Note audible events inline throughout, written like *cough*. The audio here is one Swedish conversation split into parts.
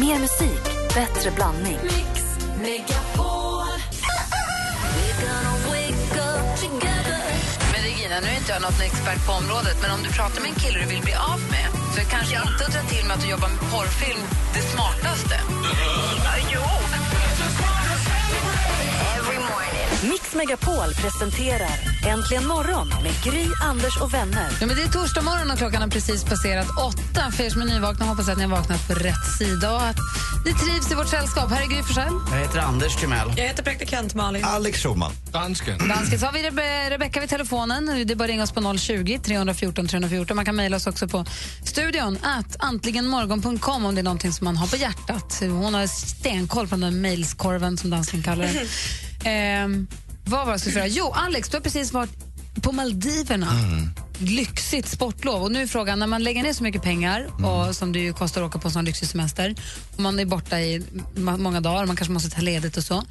Mer musik, bättre blandning. Mix Megapol. Men Regina, nu är inte jag någon expert på området, men om du pratar med en kille du vill bli av med så är kanske inte att dra till med att du jobbar med porrfilm det smartaste. jo. Mix Megapol presenterar Äntligen morgon med Gry, Anders och vänner. Ja, men det är torsdag morgon och klockan har precis passerat åtta. För er som är nyvakna hoppas att ni har vaknat på rätt sida och att ni trivs i vårt sällskap. Här är Gry Forssell. Jag heter Anders Timell. Jag heter praktikant Malin. Alex Schulman. Dansken. Dansken. Så har vi Rebe Rebecka vid telefonen. Det är bara att ringa oss på 020 314 314. Man kan mejla oss också på studion att antligenmorgon.com om det är någonting som man har på hjärtat. Hon har stenkoll på den där mejlskorven som dansken kallar den. *laughs* ehm, vad var det jag skulle säga? Jo, Alex, du har precis varit på Maldiverna. Lyxigt sportlov. Och nu är frågan, när man lägger ner så mycket pengar och som det ju kostar att åka på en sån lyxig semester och man är borta i ma- många dagar, man kanske måste ta ledigt och så.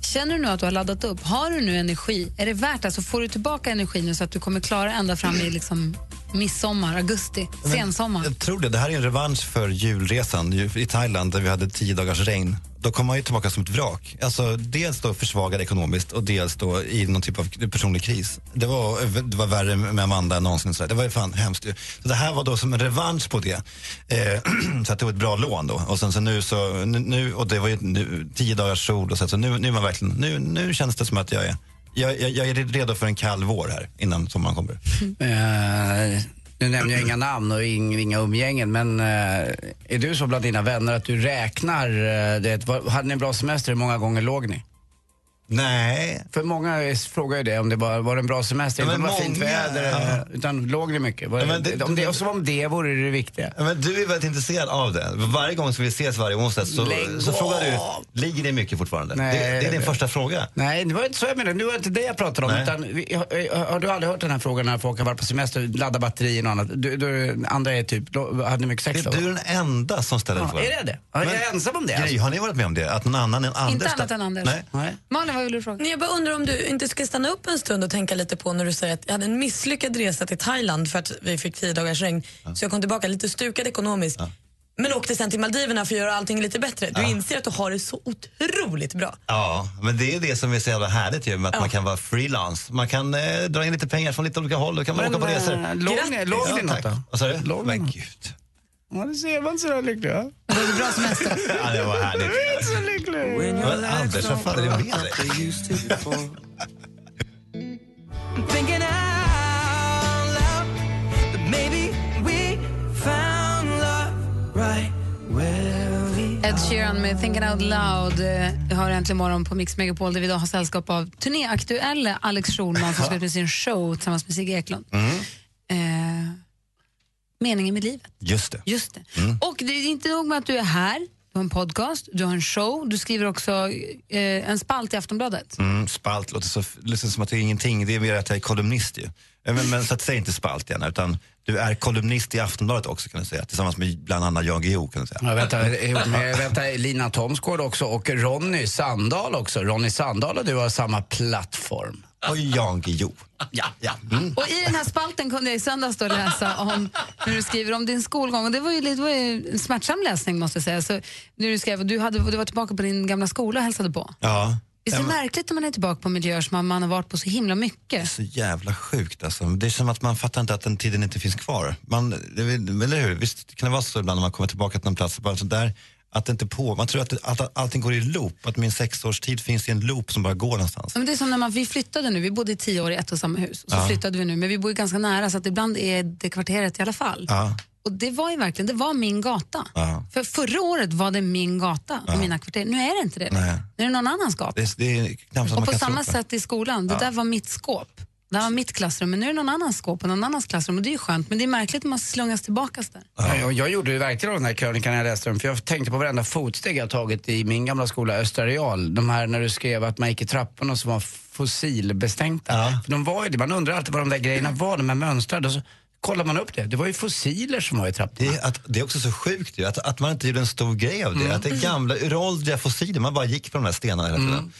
Känner du nu att du har laddat upp? Har du nu energi? Är det värt alltså, Får du tillbaka energi nu så att du kommer klara ända fram i liksom midsommar, augusti, sensommar? Jag tror det. Det här är en revansch för julresan ju- i Thailand där vi hade tio dagars regn. Då kommer man ju tillbaka som ett vrak. Alltså, dels då försvagad ekonomiskt och dels då i någon typ av personlig kris. Det var, det var värre med Amanda än någonsin. Så det var ju fan hemskt. Så det här var då som en revansch på det. Eh, *clears throat* så att det var ett bra lån då. Och sen så nu så, nu- och det var ju nu, tio dagars sol och så, så nu, nu man verkligen, nu, nu känns det som att jag är jag, jag, jag är redo för en kall vår här innan sommaren kommer. Mm nu nämner jag inga namn och ing- inga umgängen, men eh, är du så bland dina vänner att du räknar, eh, uh, det, var, hade ni en bra semester, hur många gånger låg ni? Nej, För många är- frågar ju det, om det bara var det en bra semester, Ja, inte men bara fint många- väder, ja. eh, utan låg ni mycket? Var Ja, det, men det- om det, och som om det vore det viktiga. Ja, Men du är väldigt intresserad av det. Varje gång som vi ses varje onsdag så, Lägg så frågar du, ligger det mycket fortfarande? Nej. Det, det är din första fråga. Nej, det var inte så jag menade. Det var inte det jag pratade om. Nej. Utan, har, har du aldrig hört den här frågan när folk har varit på semester, ladda batterier och annat? Du, du, andra är typ, hade ni mycket sex Det då? är du den enda som ställer Ja, frågan. är det det? Ja, jag är ensam om det, alltså. har ni varit med om det? Att någon annan än Anders... Inte annat än Anders. Nej. Nej. Malin, vad vill du fråga? Jag bara undrar om du inte ska stanna upp en stund och tänka lite på när du säger att jag hade en misslyckad resa till Thailand för att vi fick tio dagars regn. Så jag kom tillbaka lite stukad ekonomiskt. Men åkte sen till Maldiverna för att göra allting lite bättre. Du inser att du har det så otroligt bra. Ja, men det är det som är så jävla härligt ju med att Ja. man kan vara freelance. Man kan eh, dra in lite pengar från lite olika håll och kan man åka på resor. eh, låg ni, låg ni något då? Vad sa du? Men gud. Ja, det ser man så lycklig va? Det var bra semester. *laughs* Ja, det var härligt. Så lycklig. Men Anders, vad fan är det med dig? Ed Sheeran med Thinking Out Loud eh, har äntligen morgon på Mix Megapol där vi idag har sällskap av turnéaktuelle Alex Schulman som ska ut med sin show tillsammans med Sigge Eklund. Eh, meningen med livet. Just det. Just det. Och det är inte nog med att du är här, du har en podcast, du har en show, du skriver också eh, en spalt i Aftonbladet. Mm, spalt låter så, låter som att det är ingenting. Det är mer att jag är kolumnist ju. Eh, Men, men så att säg inte spalt gärna, utan du är kolumnist i Aftonbladet också kan du säga. Tillsammans med bland annat Jan Guillou kan du säga. Ja, vänta, ihop med, vänta, Lina Thomsgård också och Ronny Sandahl också. Ronny Sandahl och du har samma plattform. Och Jan Guillou. Ja, ja. Och i den här spalten kunde jag i söndags då läsa om när du skriver om din skolgång. Och det var ju, lite- det var ju en smärtsam läsning måste jag säga. Så när du skrev, du, hade, du var tillbaka på din gamla skola och hälsade på. Ja. Visst är det märkligt när man är tillbaka på miljöer som man- man har varit på så himla mycket? Så jävla sjukt alltså. Det är som att man fattar inte att den tiden inte finns kvar. Man, det är eller hur? Visst kan det vara så ibland när man kommer tillbaka till någon plats, bara så där, att det inte på, man tror att, det, att allting går i loop, att min sexårstid finns i en loop som bara går någonstans. Ja, Men det är som när man, vi flyttade nu, vi bodde i tio år i ett och samma hus. Och så Ja. flyttade vi nu, men vi bor ganska nära så att ibland är det kvarteret i alla fall. Ja. Och det var ju verkligen, det var min gata. Ja. För förra året var det min gata och mina kvarter. Nu är det inte det Nej. Nu är det någon annans gata. Det, det Och på samma sätt i skolan, det där var mitt skåp. Det här var mitt klassrum, men nu är det någon annans skåp och någon annans klassrum. Och det är ju skönt, men det är märkligt när man slungas tillbaka där. Ja. Jag, jag gjorde ju verkligen av den här krönikan när jag läste den, för jag tänkte på varenda fotsteg jag tagit i min gamla skola, Östra Real. De här när du skrev att man gick i trapporna som var fossilbestänkta. Ja. För de var ju det, man undrar alltid vad de där grejerna var, de här mönstrade. Och så kollar man upp det, det var ju fossiler som var i trapporna. Det är, att, det är också så sjukt ju, att, att man inte gjorde en stor grej av det. Att det är gamla uråldriga fossiler, man bara gick på de här stenarna hela tiden.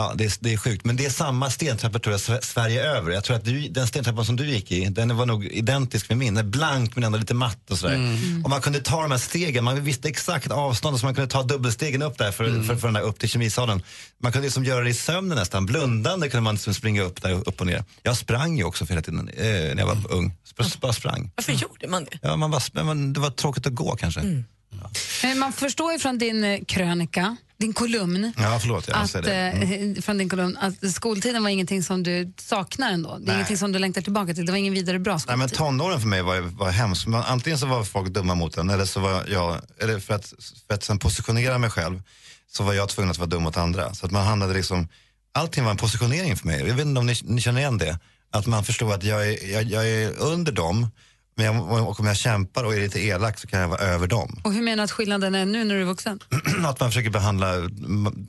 Ja, det är, det är sjukt. Men det är samma stentrappa tror jag Sve- Sverige över. Jag tror att du, den stentrappan som du gick i, den var nog identisk med min. Den är blank men ändå lite matt och sådär. Mm. Och man kunde ta de här stegen, man visste exakt avståndet så man kunde ta dubbelstegen upp där för, Mm. för, för den där upp till kemisalen. Man kunde liksom göra det i sömnen nästan, blundande kunde man liksom springa upp där upp och ner. Jag sprang ju också för hela tiden eh, när jag var ung. Sp- Bara sprang. Varför gjorde man det? Ja, man var, men det var tråkigt att gå kanske. Mm. Men Man förstår ju från din eh, krönika, din kolumn, Ja, förlåt. Jag att, det. eh, *laughs* från din kolumn, att skoltiden var ingenting som du saknar ändå. Det är Nej. ingenting som du längtar tillbaka till. Det var ingen vidare bra Nej, skoltid. men tonåren för mig var, var hemskt. Man, antingen så var folk dumma mot en eller så var jag, eller för att, för att sen positionera mig själv så var jag tvungen att vara dum mot andra. Så att man hamnade liksom, allting var en positionering för mig. Jag vet inte om ni, ni känner igen det. Att man förstår att jag är, jag, jag är under dem men jag, och om jag kämpar och är lite elak så kan jag vara över dem. Och hur menar du att skillnaden är nu när du är vuxen? *clears throat* att man försöker behandla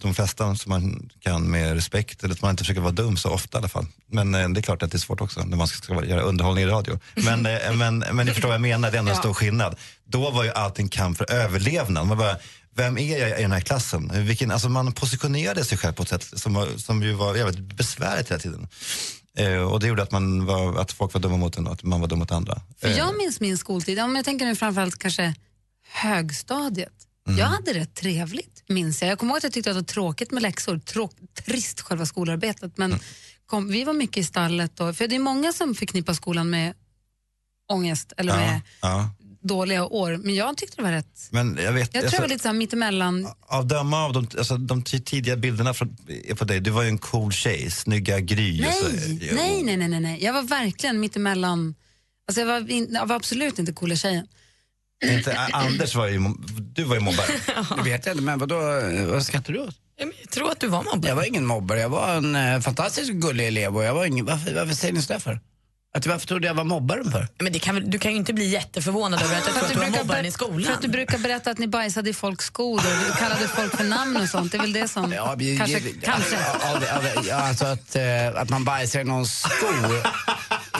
de flesta som man kan med respekt eller att man inte försöker vara dum så ofta i alla fall. Men eh, det är klart att det är svårt också när man ska vara- göra underhållning i radio. *laughs* Men, eh, men, men ni förstår vad jag menar, det är ändå en Ja. stor skillnad. Då var ju allting kamp för överlevnad. Man bara, vem är jag i den här klassen? Vilken, alltså man positionerade sig själv på ett sätt som, var, som ju var jävligt besvärligt hela tiden. Eh, och det gjorde att, man var, att folk var dumma mot en och att man var dum mot andra. För Eh, jag minns min skoltid, om jag tänker nu framförallt kanske högstadiet. Mm. Jag hade det trevligt, minns jag. Jag kommer ihåg att jag tyckte att det var tråkigt med läxor, Tråk, trist själva skolarbetet. Men Mm. kom, vi var mycket i stallet, och, för det är många som förknippar skolan med ångest eller med ja, ja. Dåliga år. Men jag tyckte det var rätt. Men jag vet, Jag tror alltså- jag var lite så här mittemellan. Av döma av de, alltså, de tidiga bilderna från, är på dig, du var ju en cool tjej, snygga Gry. och så- Nej, jo. nej, nej, nej, nej, nej. Jag var verkligen mittemellan. Alltså jag, var in, jag var absolut inte coola tjejen. Inte, Anders var ju, du var ju mobbare. *laughs* Det vet jag inte, men vadå, vad skrattar du åt? Jag tror att du var mobbad. Jag var ingen mobbare, jag var en eh, fantastiskt gullig elev och jag var ingen, varför, varför säger ni sådär för? Att, varför trodde jag var mobbaren för? Men det kan, väl- du kan ju inte bli jätteförvånad över att jag tror att du var mobbaren i skolan. för att du brukar berätta att ni bajsade i folks skor och du kallade folk för namn och sånt. Det är väl det som... Ja, vi- kanske, kanske. Ja, ja, alltså att, eh, att man bajsar i någons skor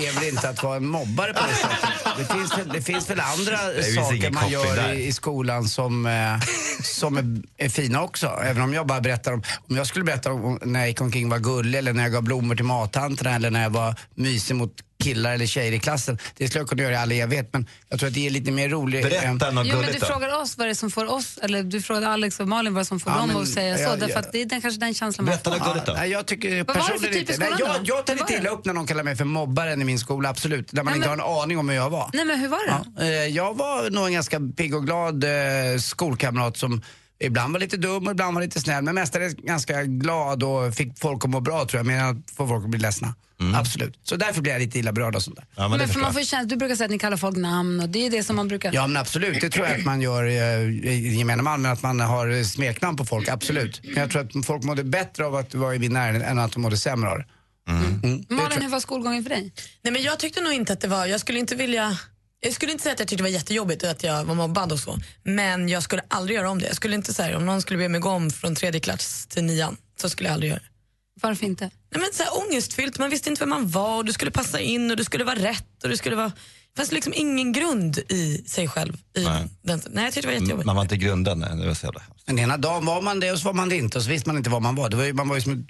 är väl inte att vara en mobbare på det sättet. Det finns väl, det finns väl andra finns saker ingen man koppling gör där. i, i skolan som, eh, som är, är fina också. Även om jag bara berättar om, om jag skulle berätta om när jag gick omkring och var gullig eller när jag gav blommor till mattanterna eller när jag var mysig mot killar eller tjejer i klassen. Det skulle jag kunna göra i all evighet men jag tror att det är lite mer roligt. Berätta något Jo, men du gulligt då. frågar oss vad det är som får oss, eller du frågar Alex och Malin vad som får Ja, dem att säga så. ja, därför ja. att det är den, kanske den känslan man Berätta får. något gulligt då. Nej, jag tycker var det för typ i inte. Nej, skolan jag, då? jag tar Vad lite illa upp när någon kallar mig för mobbaren i min skola, absolut. Där man Nej, inte men- har en aning om hur jag var. Nej men hur var det? Ja, eh, jag var nog en ganska pigg och glad eh, skolkamrat som ibland var lite dum och ibland var lite snäll men mestadels ganska glad och fick folk att må bra tror jag, mer än att få folk att bli ledsna. Absolut. Så därför blir jag lite illa berörd och sånt där. Ja, men Men för man får ju känsla, du brukar säga att ni kallar folk namn och det är det som man brukar... Ja men absolut, det tror jag att man gör eh, i gemene man, men att man har smeknamn på folk, absolut. Men jag tror att folk mådde bättre av att vara i min närhet än att de mådde sämre av det. Mm. Det tror Malin, hur var skolgången för dig? Nej, men jag tyckte nog inte att det var, jag skulle inte vilja jag skulle inte säga att jag tyckte det var jättejobbigt att jag var mobbad och så. Men jag skulle aldrig göra om det. Jag skulle inte säga om någon skulle be mig gå om från tredje klass till nian så skulle jag aldrig göra det. Varför inte? Nej, men så här, ångestfyllt, man visste inte vem man var och du skulle passa in och du skulle vara rätt och du skulle vara... Det fanns liksom ingen grund i sig själv. I Nej. Den, nej, jag tyckte det var jättejobbigt. Man var inte grundad, nej, det var så jävla. Den ena dagen var man det och så var man det inte och så visste man inte vad man var. Det var ju, man var ju som,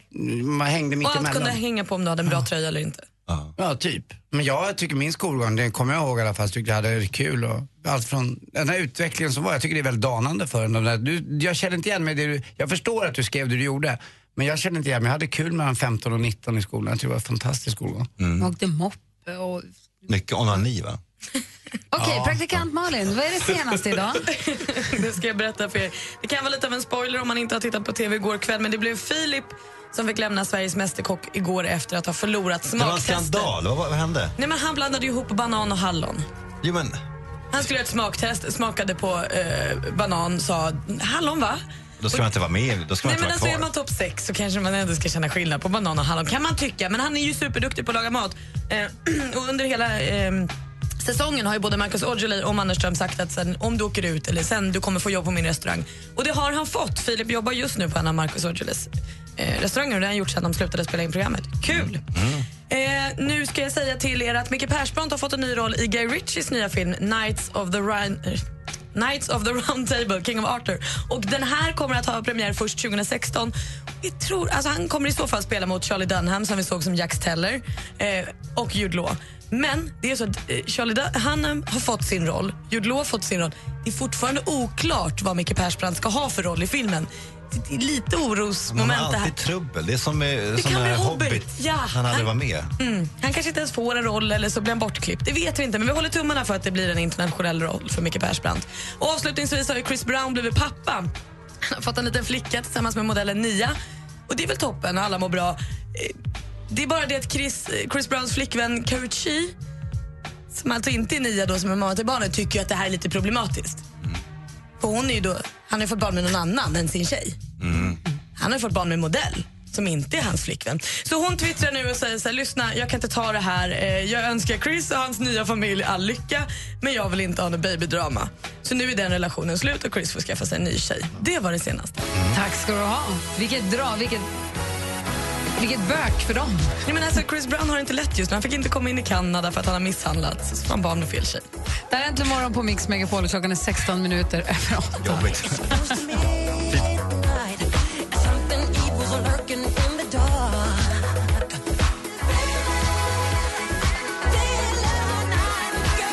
man hängde mitt och allt kunde emellan. hänga på om du hade en bra tröja eller inte. Ja. Ja, typ. Men jag tycker min skolgång, det kommer jag ihåg i alla fall, så tyckte jag hade kul och allt från den här utvecklingen som var, jag tycker det är väldigt danande för en. Där- Du, jag känner inte igen mig det du, jag förstår att du skrev det du gjorde, men jag känner inte igen mig. Jag hade kul mellan 15 och 19 i skolan, jag tycker det var en fantastisk skolgång. Jag åkte moppe och... Mycket onani va? *laughs* Okej, praktikant Malin, vad är det senaste idag? *laughs* Det ska jag berätta för er. Det kan vara lite av en spoiler om man inte har tittat på TV igår kväll men det blev Filip som fick lämna Sveriges Mästerkock igår efter att ha förlorat Det var en smaktestet. skandal, vad, vad hände? Nej, men han blandade ihop banan och hallon. Jo, men, Han skulle göra ett smaktest, smakade på eh, banan, sa hallon va? då ska man inte vara med, då ska man Nej inte men vara alltså är kvar. man topp 6 så kanske man ändå ska känna skillnad på banan och hallon. Kan man tycka. Men han är ju superduktig på att laga mat. Eh, *clears throat* och under hela eh, säsongen har ju både Marcus Aujalay och Mannerström sagt att sen, om du åker ut eller sen du kommer få jobb på min restaurang. Och det har han fått. Filip jobbar just nu på en av Marcus Aujalays eh, restauranger och det har han gjort sedan de slutade spela in programmet. Kul! Eh, nu ska jag säga till er att Micke Persbrandt har fått en ny roll i Guy Ritchies nya film Nights of the Rhine... eh, Knights of the Round Table, King of Arthur. Och den här kommer att ha premiär först 2016. Vi tror, alltså han kommer i så fall spela mot Charlie Dunham som vi såg som Jax Teller eh, och Jude Law. Men det är så att eh, Charlie Dunham har fått sin roll, Jude Law har fått sin roll. Det är fortfarande oklart vad Micke Persbrandt ska ha för roll i filmen. Det är lite Man har orosmoment det här. alltid trubbel. Det är som med, som kan med bli Hobbit. Hobbit. Ja. Han aldrig var med. Mm. Han kanske inte ens får en roll eller så blir han bortklippt. Det vet vi inte, men vi håller tummarna för att det blir en internationell roll för Micke Persbrandt. Och avslutningsvis har Chris Brown blivit pappa. Han har fått en liten flicka tillsammans med modellen Nia. Och det är väl toppen alla mår bra. Det är bara det att Chris, Chris Browns flickvän Karuchi som alltså inte är Nia då, som är mamma till barnet, tycker ju att det här är lite problematiskt. För hon är ju då, han har ju fått barn med någon annan än sin tjej. Han har ju fått barn med en modell som inte är hans flickvän. Så hon twittrar nu och säger så här, lyssna, jag kan inte ta det här. Eh, jag önskar Chris och hans nya familj all lycka, men jag vill inte ha något babydrama. Så nu är den relationen slut och Chris får skaffa sig en ny tjej. Det var det senaste. Tack ska du ha. Vilket dra, vilket, vilket bök för dem. Nej, men alltså, Chris Brown har det inte lätt just nu. Han fick inte komma in i Kanada för att han har misshandlats. Så han barn med fel tjej. Det här är Äntligen morgon på Mix Megapol och klockan är 16 minuter över 8. Jobbigt.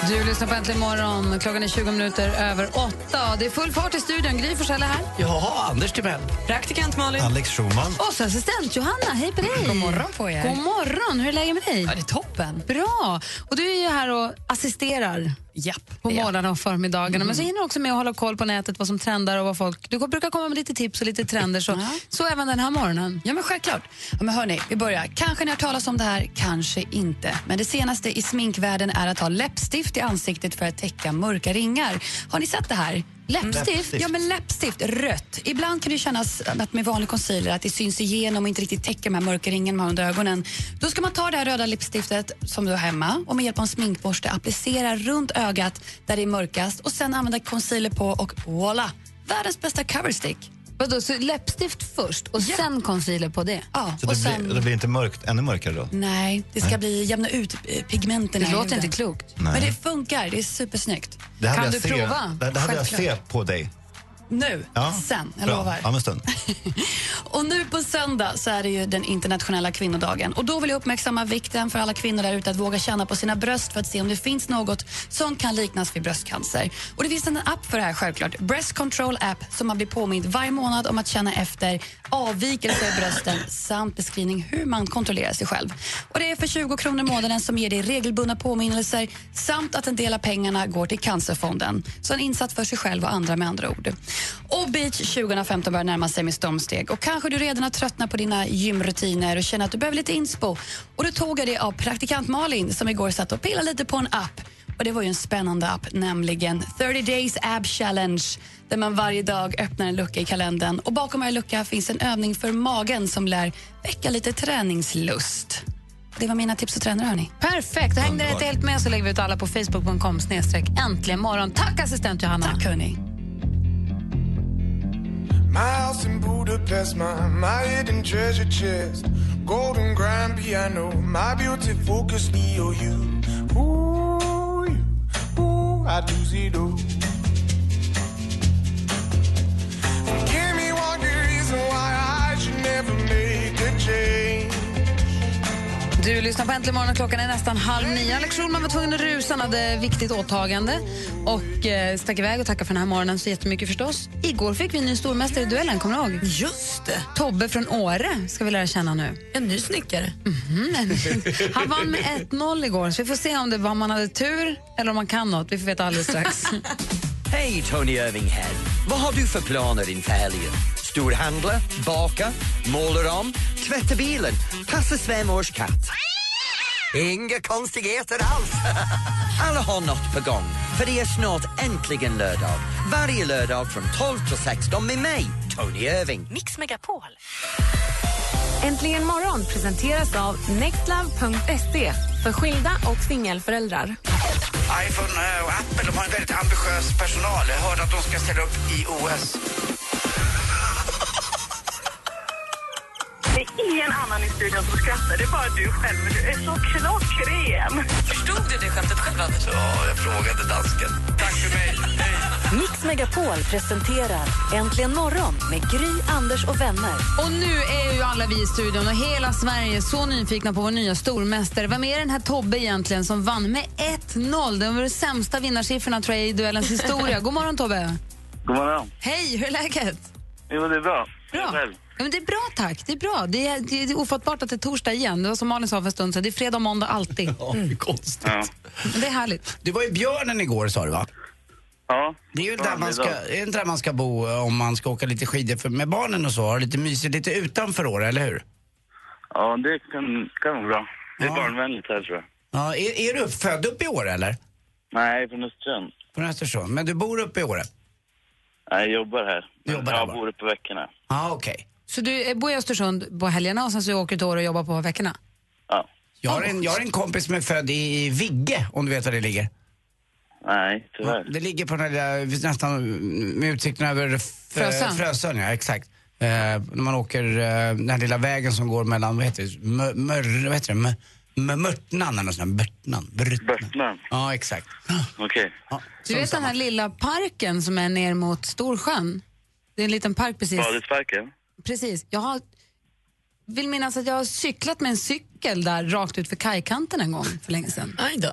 Du lyssnar på Äntligen morgon. Klockan är 20 minuter över 8. Det är full fart i studion. Gry Forssell är här. Jaha, Anders Timell. Praktikant Malin. Alex Schulman. Och så assistent Johanna. Hej på dig. God morgon på er. God morgon. Hur är läget med dig? Ja, det är toppen. Bra. Och du är ju här och assisterar Japp. på morgnarna och förmiddagarna. Men så hinner du också med att hålla koll på nätet, vad som trendar och vad folk... Du brukar komma med lite tips och lite trender. Så, Ja. så även den här morgonen. Ja, men självklart. Ja, men hörni, vi börjar. Kanske ni har talas om det här, kanske inte. Men det senaste i sminkvärlden är att ha läppstift i ansiktet för att täcka mörka ringar. Har ni sett det här? Läppstift? Läppstift. Ja, men läppstift, rött. Ibland kan det kännas att med vanlig concealer att det syns igenom och inte riktigt täcker de här mörka ringarna man har under ögonen. Då ska man ta det här röda läppstiftet som du har hemma och med hjälp av en sminkborste applicera runt ögat där det är mörkast och sen använda concealer på och voila! Världens bästa coverstick. Vadå, så läppstift först och Ja. sen concealer på det? Ja, Så och det, sen... blir, det blir inte mörkt, ännu mörkare då? Nej, det ska bli jämna ut pigmenten Det låter huden. inte klokt. Nej. Men det funkar, det är supersnyggt. Det här Kan du jag se. prova? Det, här vill jag se på dig. Nu, Ja. sen, jag Bra. lovar. Men stund. *laughs* Och nu på söndag så är det ju den internationella kvinnodagen. Och då vill jag uppmärksamma vikten för alla kvinnor där ute att våga känna på sina bröst för att se om det finns något som kan liknas vid bröstcancer. Och det finns en app för det här självklart. Breast Control App som man blir påmind varje månad om att känna efter avvikelser i brösten samt beskrivning hur man kontrollerar sig själv. Och det är för 20 kronor i månaden som ger dig regelbundna påminnelser samt att en del av pengarna går till Cancerfonden. Så en insats för sig själv och andra med andra ord. Och Beach 2015 börjar närma sig med stormsteg och kanske du redan har tröttnat på dina gymrutiner och känner att du behöver lite inspo. Och då tog jag det av praktikant Malin som igår satt och pillade lite på en app. Och Det var ju en spännande app, nämligen 30 Days Ab Challenge där man varje dag öppnar en lucka i kalendern. Och Bakom varje lucka finns en övning för magen som lär väcka lite träningslust. Det var mina tips och trender. Hörni. Perfekt. Häng där inte helt med så lägger vi ut alla på facebook.com äntligen morgon. Tack assistent Johanna. Tack hörni. My house in Budapest, my, my hidden treasure chest. Golden grand piano, my beauty focus, Leo, you. Ooh, you, ooh, I do see those. Lyssnar på Äntligen morgon klockan är nästan halv nio. Alex Schulman var tvungen att rusa, han hade viktigt åtagande och eh, stack iväg och tackar för den här morgonen så jättemycket förstås. Igår fick vi en ny stormästare i duellen, kommer du ihåg? Just det. Tobbe från Åre ska vi lära känna nu. En ny snickare. Han vann med 1-0 igår, så vi får se om, det, om man hade tur eller om man kan något. Vi får veta alldeles strax. *laughs* Hej, Tony Irving här. Vad har du för planer inför helgen? Storhandla, baka, måla om, tvätta bilen, passa svärmors katt? Inga konstigheter alls. *laughs* Alla har något på gång, för det är snart äntligen lördag. Varje lördag från 12 till 16 med mig, Tony Irving. Mix Megapol. Äntligen morgon presenteras av nextlove.se för skilda och singelföräldrar. iPhone och Apple de har en väldigt ambitiös personal. Jag hörde att de ska ställa upp i OS. Ingen annan i studion som skrattar, det är bara du själv. Du är så klockren. Förstod du det skämtet själv, Anders? Ja, jag frågade dansken. Tack för mig. Hej. Mix Megapol presenterar Äntligen morgon med Gry, Anders och vänner. Och nu är ju alla vi i studion och hela Sverige så nyfikna på vår nya stormästare. Vem är den här Tobbe egentligen som vann med 1-0? Det var de sämsta vinnarsiffrorna tror jag, i duellens historia. God morgon Tobbe! God morgon. Hej, hur är läget? Jo, det är bra. Bra. Ja, men det är bra tack, det är bra. Det är, det är ofattbart att det är torsdag igen. Det var som Malin sa för en stund sedan, det är fredag och måndag alltid. *laughs* Ja, det är konstigt. Men det är härligt. Du var i Björnen igår sa du va? Ja. Det är ju Ja, där man ska, är det inte där man ska bo eh, om man ska åka lite skidor för, med barnen och så? Ha lite mysigt lite utanför år, eller hur? Ja, det kan, kan vara bra. Det är barnvänligt här tror jag. Ja, är, är du född upp i Åre eller? Nej, från Östersund. Från Östersund. Men du bor uppe i Åre? Nej, jag jobbar här. Du jobbar jag bor uppe på veckorna. Ja, okej. Så du eh, bor i Östersund på helgerna och sen så åker du till Åre och jobbar på veckorna? Ja. Jag har, en, jag har en kompis som är född i Vigge, om du vet var det ligger. Nej, tyvärr. Det ligger på den där lilla, nästan med utsikten över F- Frösön. Frösön, ja exakt. Eh, när man åker eh, den här lilla vägen som går mellan, vad heter det, Mör, mör, vad heter det, Mö- Mö- Mörtnan eller något sånt där, Börtnan. Börtnan. Ja, exakt. Okej. Du vet den här lilla parken som är ner mot Storsjön? Det är en liten park precis. Badhusparken? Precis. Jag har, vill minnas att jag har cyklat med en cykel där rakt ut för kajkanten en gång för länge sedan. Aj då.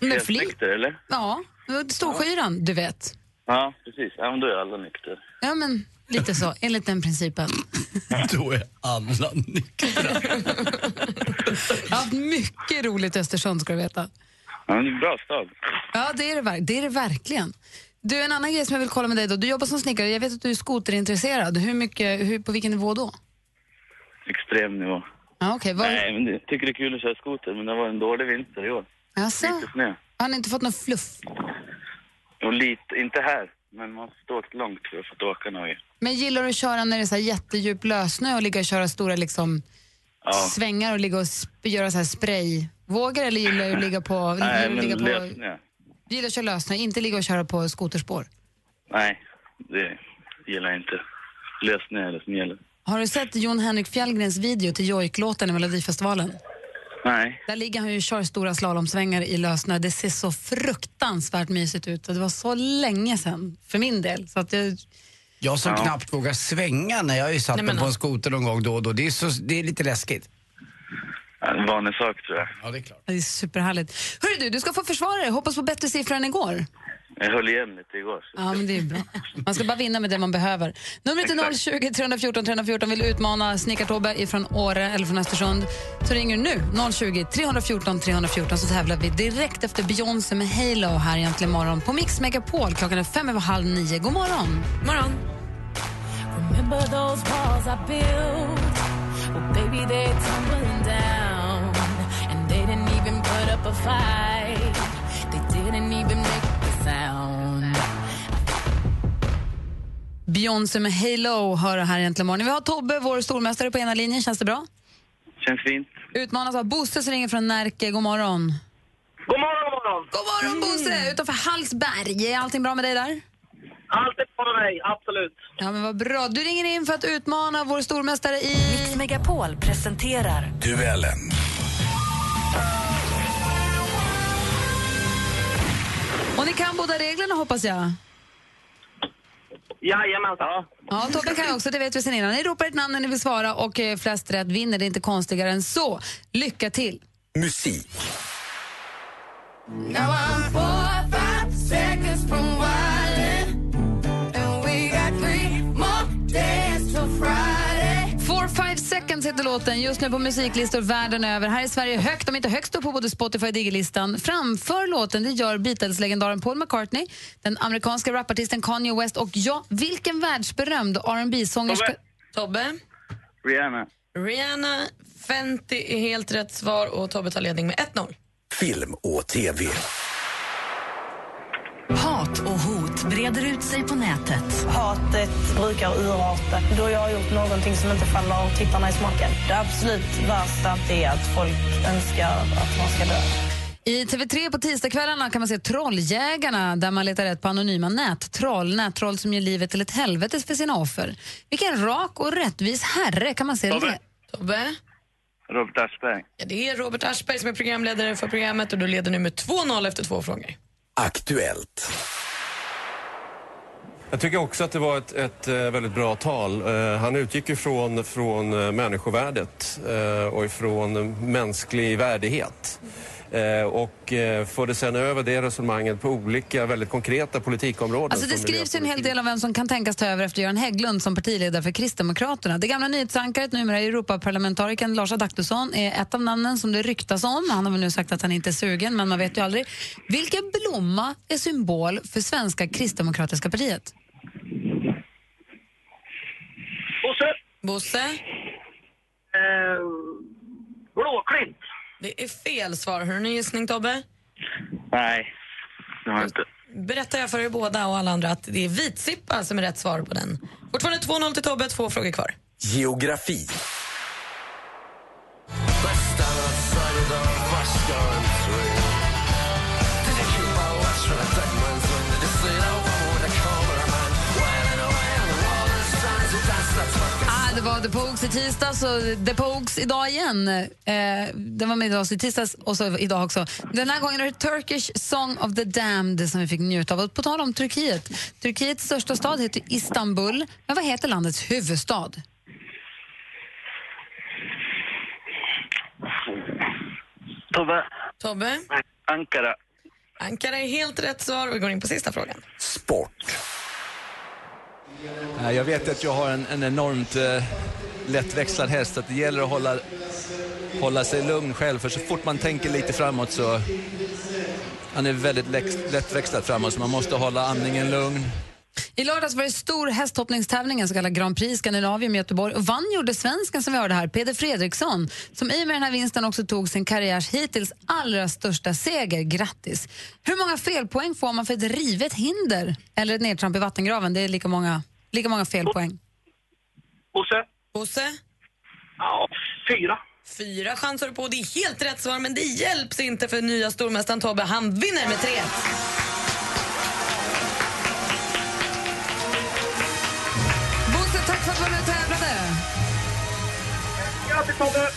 *laughs* Med flit. nykter, eller? Ja, Storskyran, du vet. Ja, precis. Ja, men då är alla nykter. Ja, men lite så, enligt den principen. *laughs* Då är alla nyktra. Jag har haft mycket roligt i Östersund, ska du veta. Ja, det är en bra stad. Ja, det är det, ver- det är det verkligen. Du, en annan grej som jag vill kolla med dig då. Du jobbar som snickare. Jag vet att du är skoterintresserad. Hur mycket, hur, på vilken nivå då? Extrem nivå. Ja, okej. Vad- Nej, men jag tycker det är kul att köra skoter, men det var en dålig vinter i år. Jaså? Lite snö. Har ni inte fått något fluff? Och lite, inte här, men man har åkt långt för att få åka något. Men gillar du att köra när det är så här jättedjup lössnö och ligga och köra stora liksom, Ja. svängar och ligga och göra så här sprayvågor eller gillar du att ligga på... Nej, du men ligga på lössnö. gillar att köra lössnö, inte ligga och köra på skoterspår? Nej, det gillar jag inte. Lösning är det som gäller. Har du sett Jon Henrik Fjällgrens video till Jojk-låten i Melodifestivalen? Nej. Där ligger han ju och kör stora slalomsvängar i lössnö. Det ser så fruktansvärt mysigt ut och det var så länge sedan för min del. Så att jag, Jag som Ja. knappt vågar svänga när jag har ju satt Nej, men på en skoter någon gång då och då. Det är, så, det är lite läskigt. En vanlig sak tror jag. Ja, det är klart. det är superhärligt. Hörru du, du ska få försvara dig. Hoppas på bättre siffror än igår. Jag höll igen lite igår. Så. Ja, men det är bra. *laughs* Man ska bara vinna med det man behöver. Numret är 020 314 314. Vill du utmana Snickar-Tobbe från Åre eller från Östersund så ringer du nu 020 314 314 så tävlar vi direkt efter Beyoncé med Halo här egentligen imorgon på Mix Megapol. Klockan är fem över halv nio. God morgon! morgon. Remember sound. Beyoncé med Halo hör här egentligen imorgon. Vi har Tobbe, vår stormästare, på ena linjen. Känns det bra? Känns fint. Utmanas av Bosse som ringer från Närke. God morgon. God morgon, god morgon! God morgon Bosse! Utanför Hallsberg. Är allting bra med dig där? Allt är bra med mig, absolut. Ja, men vad bra. Du ringer in för att utmana vår stormästare i... Mix Megapol presenterar Duellen. Och ni kan båda reglerna hoppas jag. Jajamensan. Ja, Tobbe kan också, det vet vi sen innan. Ni ropar ett namn när ni vill svara och eh, flest rätt vinner. Det är inte konstigare än så. Lycka till! Musik. Låten just nu på musiklistor världen över. Här i Sverige högt, om inte högst upp på både Spotify och Digilistan. Framför låten det gör Beatles-legendaren Paul McCartney, den amerikanska rapartisten Kanye West och ja, vilken världsberömd rb sångerska Tobbe. Tobbe. Rihanna. Rihanna, Fenty är helt rätt svar och Tobbe tar ledning med 1-0. Film och TV. Hat och hot breder ut sig på nätet. Hatet brukar urarta. Då har jag gjort någonting som inte faller tittarna i smaken. Det absolut värsta är att folk önskar att man ska dö. I TV3 på tisdagskvällarna kan man se Trolljägarna där man letar rätt på anonyma nättroll. Nättroll som gör livet till ett helvete för sina offer. Vilken rak och rättvis herre kan man se Tobbe. det? Tobbe. Robert Aschberg. Ja, det är Robert Aschberg som är programledare för programmet och du leder nu med 2-0 efter två frågor. Aktuellt. Jag tycker också att det var ett, ett eh, väldigt bra tal. Eh, Han utgick ifrån från eh, människovärdet eh, och ifrån mänsklig värdighet. Eh, Och eh, förde sen över det resonemanget på olika väldigt konkreta politikområden. Alltså det skrivs en hel del om vem som kan tänkas ta över efter Göran Hägglund som partiledare för Kristdemokraterna. Det gamla nyhetsankaret, numera Europaparlamentarikern Lars Adaktusson, är ett av namnen som det ryktas om. Han har väl nu sagt att han inte är sugen, men man vet ju aldrig. Vilken blomma är symbol för svenska kristdemokratiska partiet? Bosse. Bosse? Eh, blåklint. Det är fel svar. Har du en gissning, Tobbe? Nej, det har jag inte. Berättar jag för er båda och alla andra att det är vitsippa som är rätt svar på den. Fortfarande 2-0 till Tobbe, två frågor kvar. Geografi. Det var The Pogues i tisdags och The Pogues idag igen. Eh, den var med idag i tisdags och så idag också. Den här gången är det Turkish Song of the Damned som vi fick njuta av. Och på tal om Turkiet. Turkiets största stad heter Istanbul. Men vad heter landets huvudstad? Tobbe. Tobbe? Ankara. Ankara är helt rätt svar vi går in på sista frågan. Eh, Eh, jag vet att jag har en, en enormt eh, lättväxlad häst, att det gäller att hålla, hålla sig lugn själv, för så fort man tänker lite framåt så... Han är väldigt lätt, lättväxlad framåt, så man måste hålla andningen lugn. I lördags var det stor hästhoppningstävling, en så kallad Grand Prix Scandinavium i Göteborg. Och vann gjorde svensken som vi hörde här, Peder Fredriksson, som i och med den här vinsten också tog sin karriärs hittills allra största seger. Grattis! Hur många felpoäng får man för ett rivet hinder eller ett nedtramp i vattengraven? Det är lika många, lika många felpoäng. Bosse. Bosse? Ja, fyra. Fyra chanser på. Det är helt rätt svar, men det hjälps inte för nya stormästaren Tobbe. Han vinner med 3 Bosse, tack för att du var med och tävlade. Grattis Tobbe!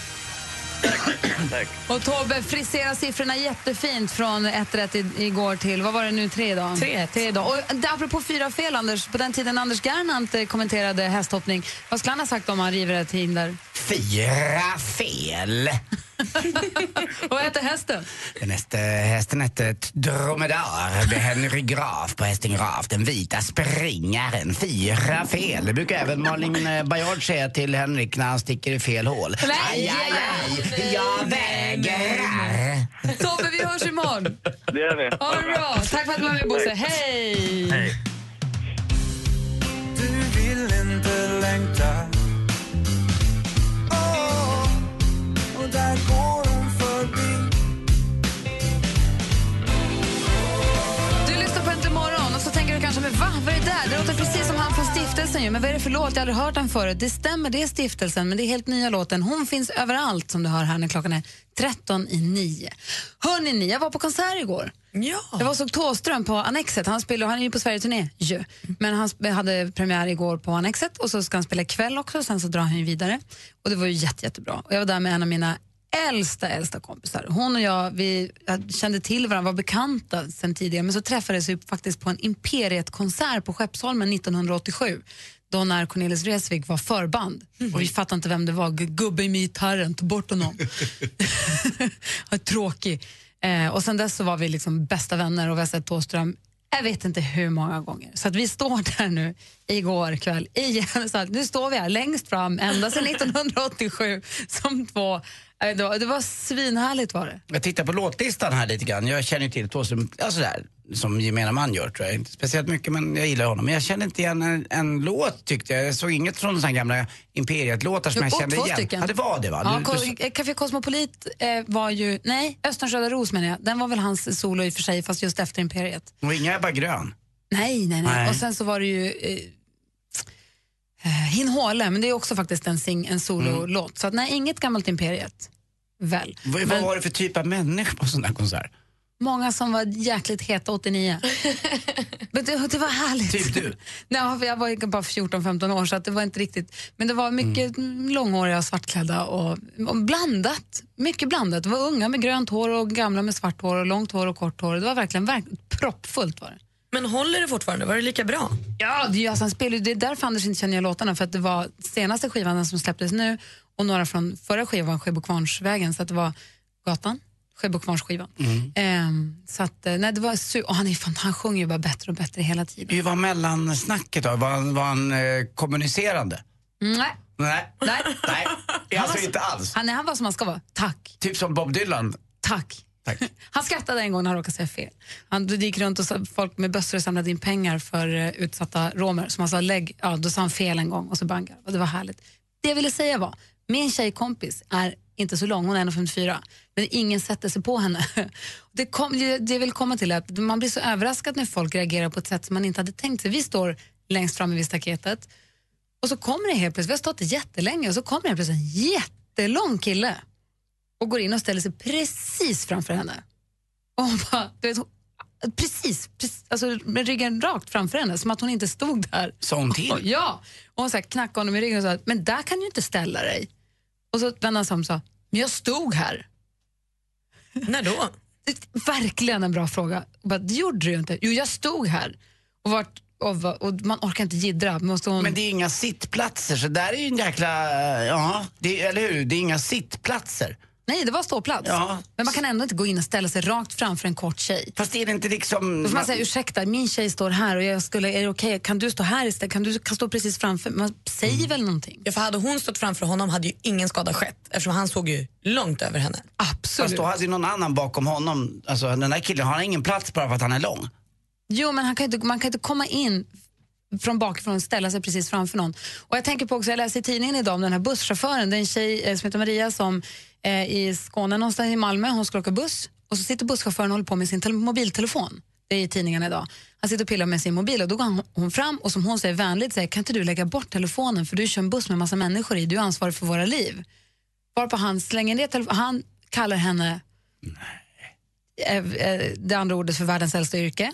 Tack. Och Tobbe friserar siffrorna jättefint från ett rätt i, igår till, vad var det nu, tre idag? Tre. tre idag. Och apropå fyra fel, Anders, på den tiden Anders Gernandt eh, kommenterade hästhoppning, vad skulle han ha sagt om han river ett hinder? Fyra fel. *laughs* Och vad heter hästen? Den häste, hästen hette ett dromedar. Det är Henry Graf på hästen Graf. Den vita springaren. Fyra fel. Det brukar även Malin eh, Baryard säga till Henrik när han sticker i fel hål. Nej, Aj, aj, aj, jag vägrar. Tobbe, vi hörs imorgon. Det gör vi. Ha det bra. Tack för att du var med, Bosse. Hej! Hej. Du vill inte längta Och där stiftelsen ju. Men vad är det för låt? Jag har aldrig hört den förut. Det stämmer, det är stiftelsen, men det är helt nya låten. Hon finns överallt som du hör här när klockan är 13 i 9. Hörni ni, jag var på konsert igår. Ja. Jag var såg Thåström på Annexet. Han, spelar, han är ju på Sverigeturné ju. Men han hade premiär igår på Annexet och så ska han spela ikväll också. Sen så drar han ju vidare. Och det var ju jätte, jättebra. Och jag var där med en av mina äldsta, äldsta kompisar. Hon och jag, vi kände till varandra, var bekanta sen tidigare. Men så träffades vi faktiskt på en Imperiet-konsert på Skeppsholmen 1987. Då när Cornelis Vreeswijk var förband. Och vi fattade inte vem det var. Gu- Gubbe med gitarren, ta bort honom. *laughs* Tråkig. Eh, och sen dess så var vi liksom bästa vänner och vi har sett Thåström jag vet inte hur många gånger. Så att vi står där nu igår kväll igen. Så att nu står vi här längst fram ända sedan 1987 som två. Det var, det var svinhärligt var det. Jag tittar på låtlistan här lite grann. Jag känner ju till Thåström, alltså där, som gemene man gör tror jag. Inte speciellt mycket men jag gillar honom. Men jag kände inte igen en, en låt tyckte jag. Jag såg inget från här gamla Imperiet-låtar som Jo, jag kände två igen. stycken. Ja, det var det va? Ja, Du- du- eh, Café Cosmopolit eh, var ju, nej, Österns röda ros menar jag. Den var väl hans solo i och för sig, fast just efter Imperiet. Och inga Ebba Grön. Nej, nej, nej. Nej. Och sen så var det ju eh, eh, Hin Håle, men det är också faktiskt en, sing, en sololåt. Så att, nej, inget gammalt Imperiet. Väl. Vad, vad Men var det för typ av människa på sån här konsert? många som var jäkligt heta 89. *laughs* men det, det var härligt. Typ du? *laughs* Nej, jag var ju bara 14-15 år så att det var inte riktigt. Men det var mycket långhåriga och svartklädda och, och blandat. Mycket blandat. Det var unga med grönt hår och gamla med svart hår och långt hår och kort hår. Det var verkligen, verkligen proppfullt var det. Men håller det fortfarande? Var det lika bra? Ja, det, alltså, han spelar, det är därför Anders inte känner igen låtarna. För att det var senaste skivan som släpptes nu och några från förra skivan, Sjöbokvarnsvägen. Så att det var Gatan, Sjöbokvarnsskivan. Ehm, så att, eh, nej, det var su- och han, är fan, han sjunger ju bara bättre och bättre hela tiden. Hur var mellansnacket då? Var han, var han eh, kommunicerande? Mm, Nej. Nej. Nej. Nej. Alltså inte alls. Han, är- han var som han ska vara. Tack. Typ som Bob Dylan. Tack. Tack. *laughs* Han skrattade en gång när han råkade säga fel. Han gick runt och sa, folk med bössor samlade in pengar för eh, utsatta romer. Som han sa, lägg, ja, då sa han fel en gång och så bangade och Det var härligt. Det jag ville säga var, min tjejkompis är inte så lång, hon är 1,54, men ingen sätter sig på henne. *laughs* Det, kom, det jag vill komma till är att man blir så överraskad när folk reagerar på ett sätt som man inte hade tänkt sig. Vi står längst fram vid staketet och så kommer det helt plötsligt, vi har stått jättelänge och så kommer det plötsligt en jättelång kille och går in och ställer sig precis framför henne. Och bara, du vet, precis, precis alltså med ryggen rakt framför henne, som att hon inte stod där. Sa hon till? Ja, och hon så här, knackade honom i ryggen och sa, men där kan du inte ställa dig. Och så vände han sig om och sa, men jag stod här. När då? *laughs* Verkligen en bra fråga. Bara, det gjorde du ju inte. Jo, jag stod här. Och, vart, och, och man orkar inte jiddra. Måste hon... Men det är inga sittplatser, så där är ju en jäkla... Ja, det, eller hur? Det är inga sittplatser. Nej, det var ståplats. Ja. Men man kan ändå inte gå in och ställa sig rakt framför en kort tjej. Fast är det inte liksom... Då får man säga ursäkta, min tjej står här och jag skulle, är det okej, kan du stå här istället? Kan du kan stå precis framför? Man säger väl någonting? Ja, för hade hon stått framför honom hade ju ingen skada skett eftersom han såg ju långt över henne. Absolut. Fast då hade ju någon annan bakom honom, alltså den där killen har ingen plats bara för att han är lång. Jo, men han kan inte, man kan inte komma in från bakifrån ställa sig precis framför någon. Och jag tänker på också, jag läste i tidningen idag om den här busschauffören, det är en tjej eh, som heter Maria som eh, i Skåne, någonstans i Malmö, hon ska åka buss och så sitter busschauffören och håller på med sin tele- mobiltelefon. Det är i tidningen idag. Han sitter och pillar med sin mobil och då går hon fram och som hon säger vänligt säger, kan inte du lägga bort telefonen för du kör en buss med massa människor i, du är ansvarig för våra liv. Varpå han slänger ner telefonen, han kallar henne eh, eh, det andra ordet för världens äldsta yrke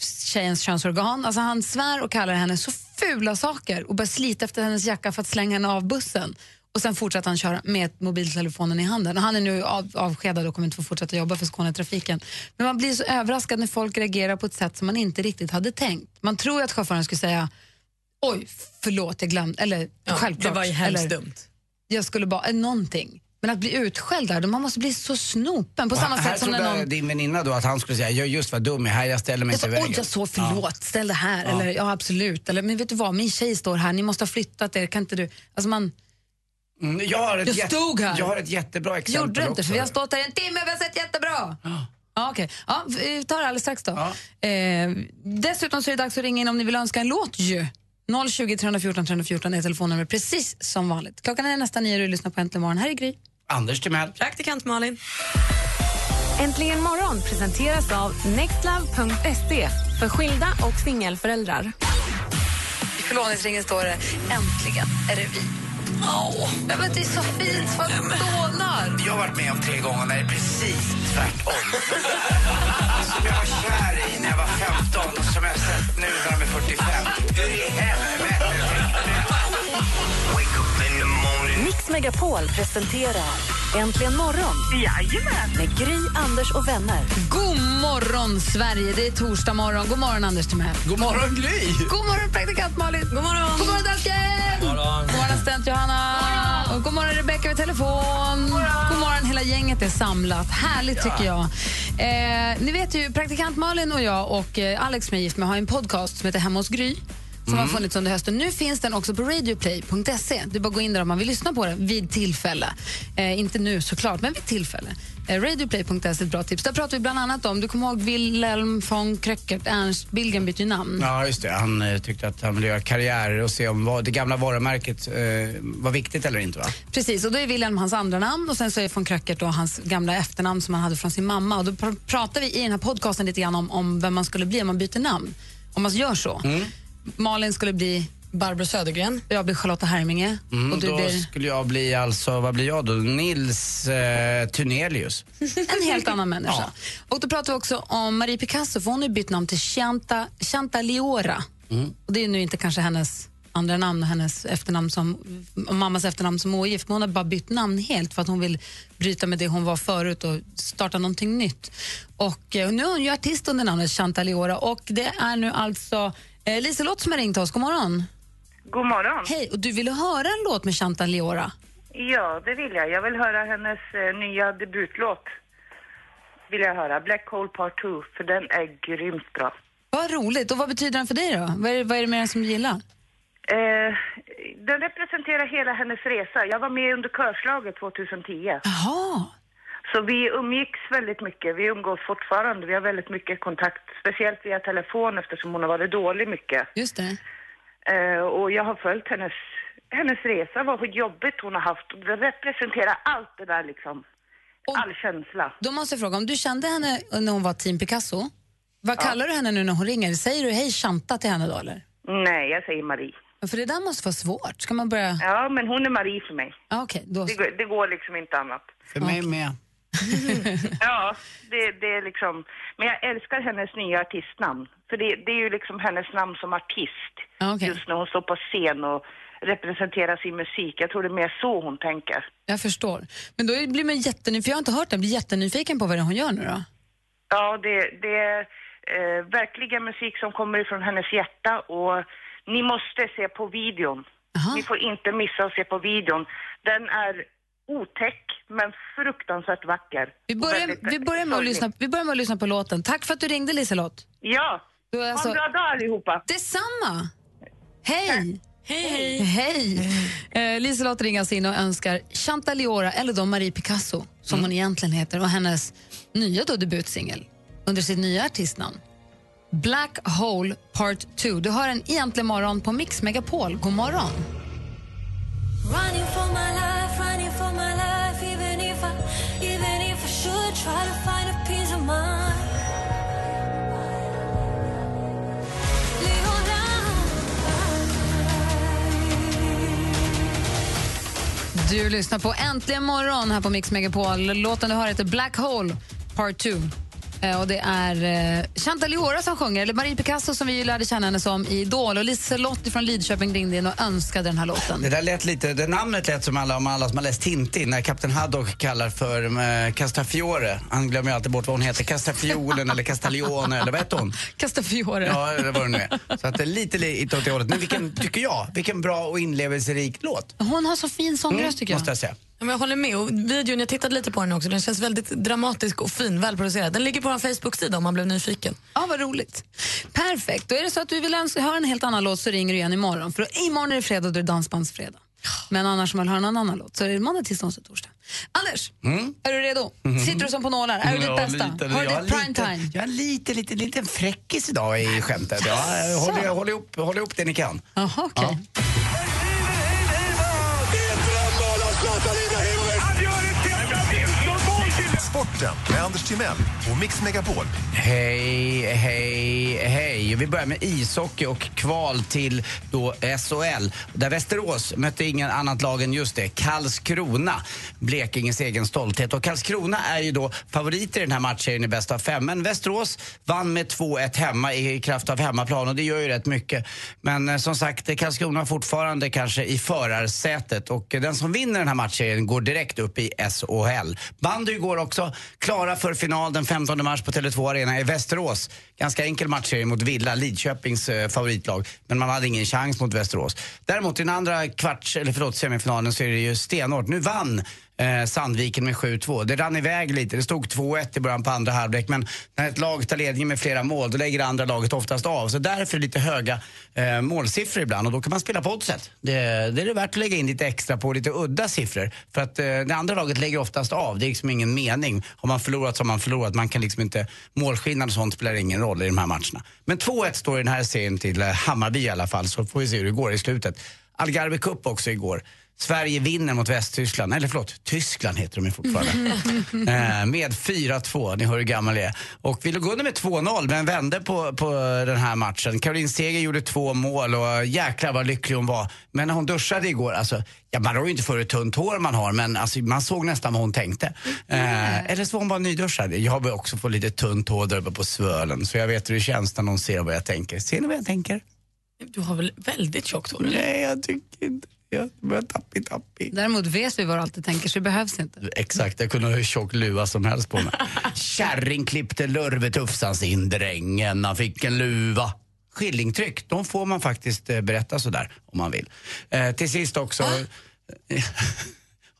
tjejens könsorgan. Alltså han svär och kallar henne så fula saker och börjar slita efter hennes jacka för att slänga henne av bussen. Och sen fortsätter han köra med mobiltelefonen i handen. Och han är nu av, avskedad och kommer inte få fortsätta jobba för Skånetrafiken. Men man blir så överraskad när folk reagerar på ett sätt som man inte riktigt hade tänkt. Man tror att chauffören skulle säga oj, förlåt, jag glömde. Eller Ja, självklart. det var ju hemskt eller, dumt. Jag skulle bara, eh, någonting. Men att bli utskälld där, man måste bli så snopen. På samma här sätt som när någon... din väninna då att han skulle säga, jag just vad dum jag är här, jag ställer mig Jag inte i vägen. oj, jag så förlåt, ställ det här. Ja. Eller ja, absolut. Eller men vet du vad, min tjej står här, ni måste ha flyttat er, kan inte du? Alltså man, Mm, jag, har ett Jag jätte- stod här. Jag har ett jättebra exempel gjorde du inte, också. för vi har stått här i en timme och vi har sett jättebra. Ja, okej. Ja, vi tar det alldeles strax då. Eh, dessutom så är det dags att ringa in om ni vill önska en låt ju. 020 314 314 är telefonnumret precis som vanligt. Klockan är nästan nio och du lyssnar på Äntligen morgon. Här är Gry. Anders Timell. Praktikant Malin. Äntligen morgon presenteras av nextlove.se för skilda och singelföräldrar. I förlovningsringen står det äntligen är det vi. Åh, ja, men det är så fint, vad dånar. Jag har varit med om tre gånger när det är precis tvärtom. som jag var kär i när jag var 15 och som jag sett nu när de är 45. Hur i helvete Megapol presenterar Äntligen morgon med Gry, Anders och vänner. God morgon, Sverige! Det är torsdag morgon. God morgon, Anders Timell. God morgon, Gry! God morgon, praktikant Malin. God morgon, god morgon dansken! God morgon. God morgon, assistent Johanna. Och god morgon, Rebecca vid telefon. God morgon. Hela gänget är samlat. Härligt, tycker jag. Eh, ni vet ju, praktikant Malin och jag och eh, Alex som jag är gift med har en podcast som heter Hemma hos Gry som har funnits under hösten. Nu finns den också på radioplay.se. Du bara gå in där om man vill lyssna på den vid tillfälle. Eh, inte nu såklart, men vid tillfälle. Eh, radioplay.se är ett bra tips. Där pratar vi bland annat om, du kommer ihåg Wilhelm von Kröckert, Ernst Billgren bytte ju namn. Ja, just det. Han eh, tyckte att han ville göra karriär och se om vad, det gamla varumärket eh, var viktigt eller inte. Va? Precis, och då är Wilhelm hans andra namn och sen så är von Kröckert då hans gamla efternamn som han hade från sin mamma. Och då pr- pratar vi i den här podcasten lite grann om, om vem man skulle bli om man byter namn. Om man gör så. Malin skulle bli Barbro Södergren. Jag blir Charlotta Herminge. Mm, och du då blir skulle jag bli alltså, vad blir jag då? Nils eh, Tunelius. *laughs* en helt annan människa. Och då pratar vi också om Marie Picasso, för hon har bytt namn till Chanta, Chanta Liora. Mm. Och det är nu inte kanske hennes andra namn och hennes efternamn som, och mammas efternamn som ogift. Men hon har bara bytt namn helt för att hon vill bryta med det hon var förut och starta någonting nytt. Och eh, nu är hon ju artist under namnet Chantal Leora och det är nu alltså eh, Liselott som har ringt oss. God morgon. God morgon. Hej, och du ville höra en låt med Chantal Leora? Ja, det vill jag. Jag vill höra hennes eh, nya debutlåt. Vill jag höra. Black Hole Part 2, för den är grymt bra. Vad roligt. Och vad betyder den för dig då? Vad är, vad är det med den som du gillar? Eh, den representerar hela hennes resa. Jag var med under körslaget 2010. Jaha. Så vi umgicks väldigt mycket. Vi umgås fortfarande. Vi har väldigt mycket kontakt, speciellt via telefon eftersom hon har varit dålig mycket. Just det. Eh, och jag har följt hennes, hennes resa, vad jobbigt hon har haft. Det representerar allt det där liksom. All känsla. Då måste jag fråga, om du kände henne när hon var Team Picasso, vad kallar du henne nu när hon ringer? Säger du hej Chanta till henne då eller? Nej, jag säger Marie. Ja, För det där måste vara svårt. Ska man börja... Ja, men hon är Marie för mig. Ja, Okej, då Det, går- det går liksom inte annat. För mig med. *laughs* Ja, det, det är liksom... Men jag älskar hennes nya artistnamn. För det, det är ju liksom hennes namn som artist. Ja, okej. Just när hon står på scen och representerar sin musik. Jag tror det är mer så hon tänker. Jag förstår. Men då blir man jättenyfiken, för jag har inte hört den, blir jättenyfiken på vad det är hon gör nu då. Ja, det, det är eh, verkligen musik som kommer ifrån hennes hjärta och ni måste se på videon. Ni får inte missa att se på videon. Den är otäck men fruktansvärt vacker. Vi börjar, vi, börjar med att lyssna, vi börjar med att lyssna på låten. Tack för att du ringde Liselott. Ja, är alltså- ha en bra dag allihopa. Detsamma! Hej! Hej! Hej! Eh, Liselott ringas in och önskar Chantal Leora, eller då Marie Picasso, som hon egentligen heter, och hennes nya då debutsingel under sitt nya artistnamn. Black Hole Part 2. Du hör en egentlig morgon på Mix Megapol. God morgon! Running for my life, Du lyssnar på Äntligen morgon här på Mix Megapol. Låten du hör heter Black Hole Part 2. Eh, Och det är eh, Chantal Leora som sjunger, eller Marie Picasso som vi lärde känna henne som i Idol. Och Liselott från Lidköping ringde in och önskade den här låten. Det där lät lite, det namnet lät som alla, om alla som har läst Tintin när Kapten Haddock kallar för eh, Castafiore. Han glömmer ju alltid bort vad hon heter. Castafiolen eller Castaglione eller vad heter hon? *laughs* Castafiore. Ja, eller vad hon är. Så att det är lite lite åt det hållet. Men vilken, tycker jag, vilken bra och inlevelserik låt. Hon har så fin sångröst tycker jag. Måste jag säga. Ja, men jag håller med. Och videon, jag tittade lite på den också. Den känns väldigt dramatisk och fin, välproducerad. Den ligger på vår Facebook-sida om man blev nyfiken. Ja, vad roligt. Perfekt. Då är det så att du vill höra en helt annan låt så ringer du igen imorgon. För imorgon är det fredag och då är det dansbandsfredag. Men annars om man vill höra en annan låt så är det måndag, tisdag, onsdag, torsdag. Anders, är du redo? Sitter du som på nålar? Är du ditt Ja, bästa? lite. Har du Jag ditt prime lite- time? Jag är lite, lite, lite fräckis idag i skämtet. Ja, håll, håll, ihop, håll ihop det ni kan. Jaha, okej. Sporten med Anders Timell och Mix Megapol. Hej, hej, hej. Vi börjar med ishockey och kval till då SHL. Där Västerås mötte ingen annat lag än just det, Karlskrona. Blekinges egen stolthet. Och Karlskrona är ju då favoriter i den här matchen i bäst av fem. Men Västerås vann med 2-1 hemma i kraft av hemmaplan och det gör ju rätt mycket. Men eh, som sagt, Karlskrona fortfarande kanske i förarsätet och eh, den som vinner den här matchen går direkt upp i SHL. Bandy går också klara för final den 15 mars på Tele2 Arena i Västerås. Ganska enkel matchserie mot Villa, Lidköpings eh, favoritlag. Men man hade ingen chans mot Västerås. Däremot i den andra kvarts, eller förlåt, semifinalen så är det ju stenhårt. Nu vann eh, Sandviken med 7-2. Det rann iväg lite. Det stod 2-1 i början på andra halvlek. Men när ett lag tar ledningen med flera mål då lägger det andra laget oftast av. Så därför är det lite höga eh, målsiffror ibland och då kan man spela på oddset. Det, det är det värt att lägga in lite extra på lite udda siffror. För att eh, det andra laget lägger oftast av. Det är liksom ingen mening. Har man förlorat så har man förlorat. Man kan liksom inte, målskillnad och sånt spelar ingen roll i de här matcherna. Men 2-1 står i den här serien till eh, Hammarby i alla fall så får vi se hur det går i slutet. Algarve Cup också igår. Sverige vinner mot Västtyskland, eller förlåt, Tyskland heter de ju fortfarande. *laughs* eh, med 4-2, ni hör hur gammal jag är. Och vi låg under med 2-0 men vände på, på den här matchen. Caroline Seger gjorde två mål och jäklar vad lycklig hon var. Men när hon duschade igår, alltså, ja, man har ju inte för hur tunt hår man har men alltså, man såg nästan vad hon tänkte. Eh, eller så var hon bara nyduschad. Jag har också fått lite tunt hår där uppe på svölen så jag vet hur det känns när någon ser vad jag tänker. Ser ni vad jag tänker? Du har väl väldigt tjockt hår? Nej, jag tycker inte Jag börjar tappi, tappi. Däremot vet vi vad du alltid tänker så det behövs inte. Exakt, jag kunde ha hur tjock luva som helst på mig. Kärring klippte lurvetufsan sin drängen, han fick en luva. Skillingtryck, de får man faktiskt eh, berätta sådär om man vill. Eh, till sist också... *laughs*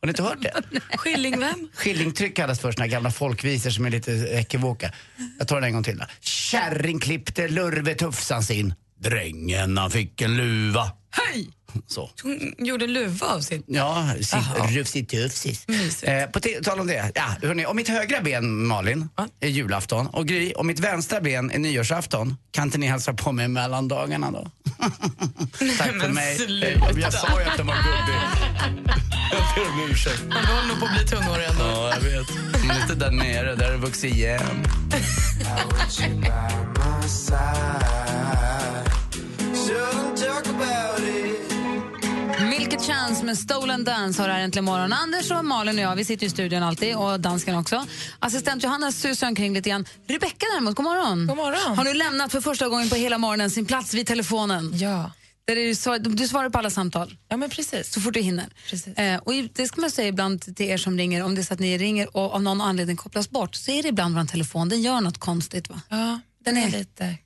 Har ni inte hört det? *laughs* Skilling vem? Skillingtryck kallas för såna gamla folkvisor som är lite ekivoka. Jag tar den en gång till. då. Kärring klippte lurvetufsan sin drängen, han fick en luva. Hej! Så. Hon gjorde luva av sin... Ja, Jaha. rufsitufsis. Eh, på tal om det, ja, hörni, om mitt högra ben, Malin, är julafton och Gry, om mitt vänstra ben är nyårsafton, kan inte ni hälsa på mig mellan dagarna då? *laughs* Tack för mig. sluta. Eh, Jag sa ju att den var gubbe. Jag ber om ursäkt. Men du håller nog på att bli tunnhårig ändå. Ja, jag vet. Men inte där nere, där har det vuxit igen. Milk Chance med Stolen Dance har här äntligen morgon. Anders och Malin och jag, vi sitter i studion alltid och dansken också. Assistent Johanna susar omkring lite grann. Rebecka däremot, god morgon. God morgon. Har nu lämnat för första gången på hela morgonen sin plats vid telefonen. Ja. Där är du, svar, du svarar på alla samtal. Ja, men precis. Så fort du hinner. Precis. Eh, och det ska man säga ibland till er som ringer, om det är så att ni ringer och av någon anledning kopplas bort, så är det ibland vår telefon, den gör något konstigt va? Ja, Den är, lite konstig. det,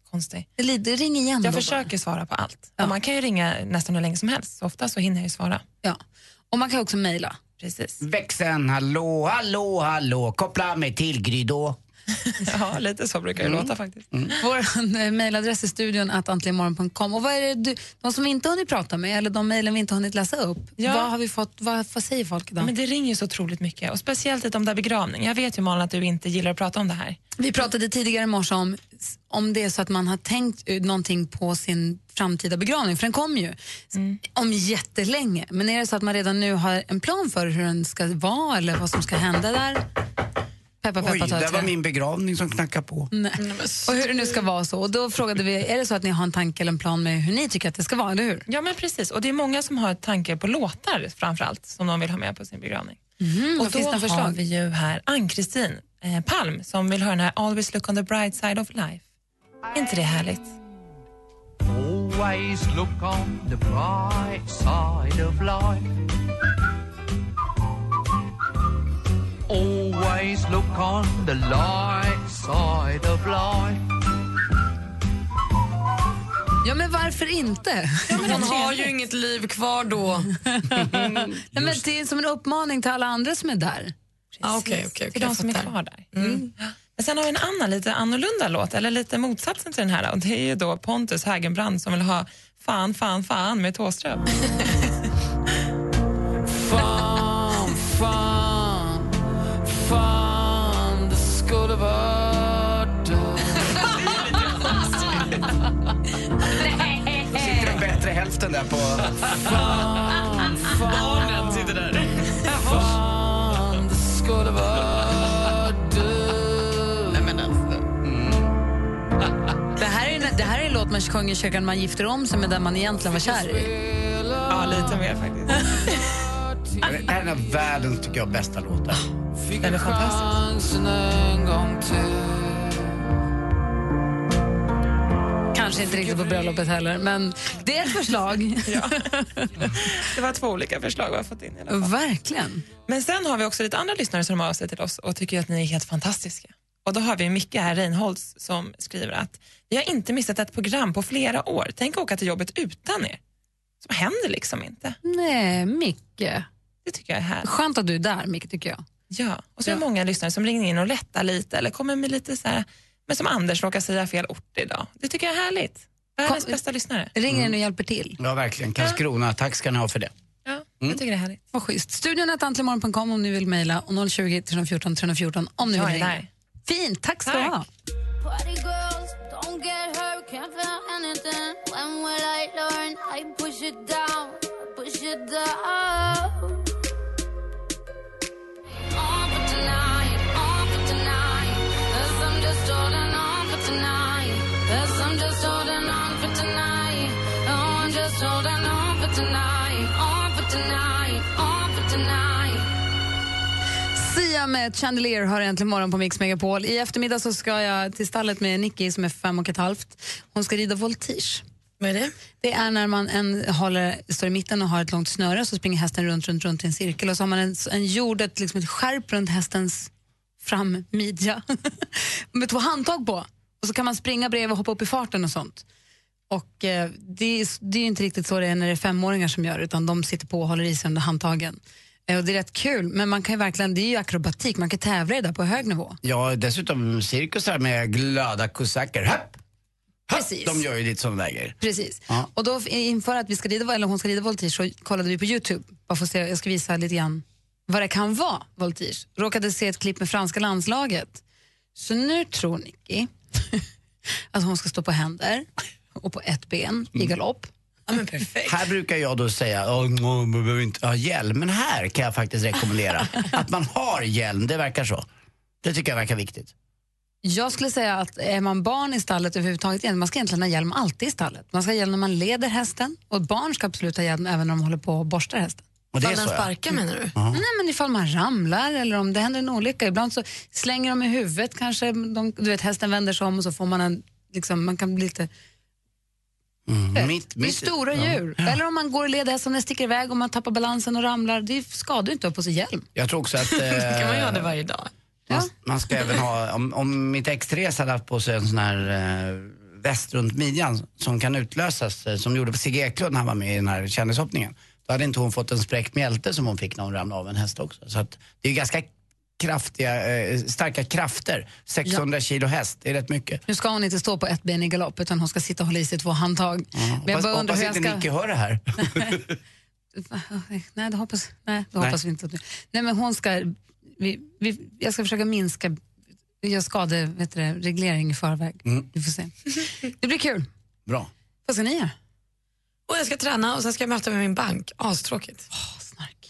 det ring igen Jag då försöker svara på allt. Och man kan ju ringa nästan hur länge som helst, så ofta så hinner jag ju svara. bara. Ja. Och man kan också mejla. Precis. Växeln, hallå, hallå, hallå, koppla mig till Gry då. *laughs* Ja, lite så brukar det låta faktiskt. Vår eh, mejladress är studion att antligenmorgon.com. Och vad är det du, de som vi inte hunnit prata med, eller de mejlen vi inte hunnit läsa upp, Ja. vad, har vi fått, vad, vad säger folk idag? Men det ringer ju så otroligt mycket och speciellt lite om det här begravning. Jag vet ju Malin att du inte gillar att prata om det här. Vi pratade tidigare i morse om om det är så att man har tänkt ut någonting på sin framtida begravning, för den kommer ju om jättelänge. Men är det så att man redan nu har en plan för hur den ska vara eller vad som ska hända där? Peppa, peppa, Oj, där var min begravning som knackade på. Nej. Och hur det nu ska vara så. Och då frågade vi, är det så att ni har en tanke eller en plan med hur ni tycker att det ska vara, eller hur? Ja men precis, och det är många som har tankar på låtar framförallt som de vill ha med på sin begravning. Mhm, och finns det då för har förslag? vi ju här Ann-Kristin eh, Palm som vill höra den här Always look on the bright side of life. Är inte det härligt? Always look on the bright side of life. Always look on the light side of life. Ja, men varför inte? Hon har ju inget liv kvar då. *laughs* Nej, men det är som en uppmaning till alla andra som är där. Ah, Okej, okej, Till de som är kvar där. Mm. Ja. Men sen har vi en annan lite annorlunda låt, eller lite motsatsen till den här. Och det är ju då Pontus Hägenbrand som vill ha Fan, fan, fan med Thåström. *laughs* hälften där på... Fan, Barnen sitter där. fan, det skulle vara du. Nej, men alltså. Det här, är, en- det här är en låt man sjunger i kyrkan när man gifter om sig med den man egentligen var kär i. Ja, lite mer faktiskt. Det här är en av världens, tycker jag, bästa låtar. Den är fantastisk. Chansen en gång till. Kanske inte riktigt på bröllopet heller, men det är ett förslag. *laughs* *laughs* Det var två olika förslag vi har fått in i alla fall. Verkligen. Men sen har vi också lite andra lyssnare som hör av sig till oss och tycker att ni är helt fantastiska. Och då har vi Micke här, Reinholds, som skriver att vi har inte missat ett program på flera år. Tänk åka till jobbet utan er. Som händer liksom inte. Nej, Micke. Det tycker jag är härligt. Skönt att du är där, Micke, tycker jag. Ja, och så är det många lyssnare som ringer in och lättar lite eller kommer med lite så här, men som Anders råkar säga fel ort idag. Det tycker jag är härligt. Världens Kom- bästa lyssnare. Ringer in och hjälper till. Ja, verkligen. Karlskrona, tack ska ni ha för det. Ja, jag tycker det är härligt. Vad schysst. Studion är antligenmorgon.com om ni vill mejla och 020 314 314 om ni Jag vill är ringa. där. Fint, tack ska du ha. Med Chandelier har äntligen morgon på Mix Megapol. I eftermiddag så ska jag till stallet med Nicky som är fem och ett halvt. Hon ska rida voltige. Vad är det? Det är när man en, håller, står i mitten och har ett långt snöre så springer hästen runt, runt, runt i en cirkel och så har man en, en jord, ett, liksom ett skärp runt hästens frammidja *laughs* med två handtag på. Och så kan man springa bredvid och hoppa upp i farten och sånt. Och eh, det, är, det är ju inte riktigt så det är när det är femåringar som gör utan de sitter på och håller i sig under handtagen. Eh, och det är rätt kul, men man kan ju verkligen, det är ju akrobatik, man kan tävla i det där på hög nivå. Ja, dessutom cirkusar med glada kosacker. Happ! Precis. De gör ju lite sådana där grejer. Precis. Ja. Och då inför att vi ska rida, eller hon ska rida voltige så kollade vi på Youtube. Bara för se, jag ska visa lite grann vad det kan vara, voltige. Råkade se ett klipp med franska landslaget. Så nu tror Nicky *laughs* att hon ska stå på händer och på ett ben i galopp. Ja, men perfekt. Här brukar jag då säga, "Åh, man behöver inte ha hjälm. Men här kan jag faktiskt rekommendera *laughs* att man har hjälm. Det verkar så. Det tycker jag verkar viktigt. Jag skulle säga att är man barn i stallet överhuvudtaget, igen, man ska egentligen ha hjälm alltid i stallet. Man ska ha hjälm när man leder hästen och barn ska absolut ha hjälm även när de håller på och borstar hästen. Och det är Ifall den så, ja. sparkar menar du? Nej, men ifall man ramlar eller om det händer en olycka. Ibland så slänger de i huvudet kanske, de, du vet hästen vänder sig om och så får man en, liksom, man kan bli lite Mm, mitt, Det är mitt, stora ja. djur. Eller om man går och leder hästen, den sticker iväg och man tappar balansen och ramlar. Det skadar ju inte att ha på sig hjälm. Jag tror också att... *laughs* kan man eh, göra det varje dag? Man, man ska även ha, om, om mitt ex Therese hade haft på sig en sån här eh, väst runt midjan som kan utlösas, eh, som gjorde på Sigge Eklund när han var med i den här kändishoppningen. Då hade inte hon fått en spräckt mjälte som hon fick när hon ramlade av en häst också. Så att det är ganska kraftiga, eh, starka krafter. 600 kilo häst, det är rätt mycket. Nu ska hon inte stå på ett ben i galopp utan hon ska sitta och hålla i sig två handtag. Men jag Hoppas, bara undrar hoppas hur jag inte ska... Nicky hör det här. *laughs* Nej, det hoppas, nej, det Nej. hoppas vi inte. Nej, men hon ska... Vi, vi, jag ska försöka minska jag skade, vet du, det, reglering i förväg. Mm. Vi får se. Det blir kul. Bra. Vad ska ni göra? Och jag ska träna och sen ska jag möta med min bank. Astråkigt.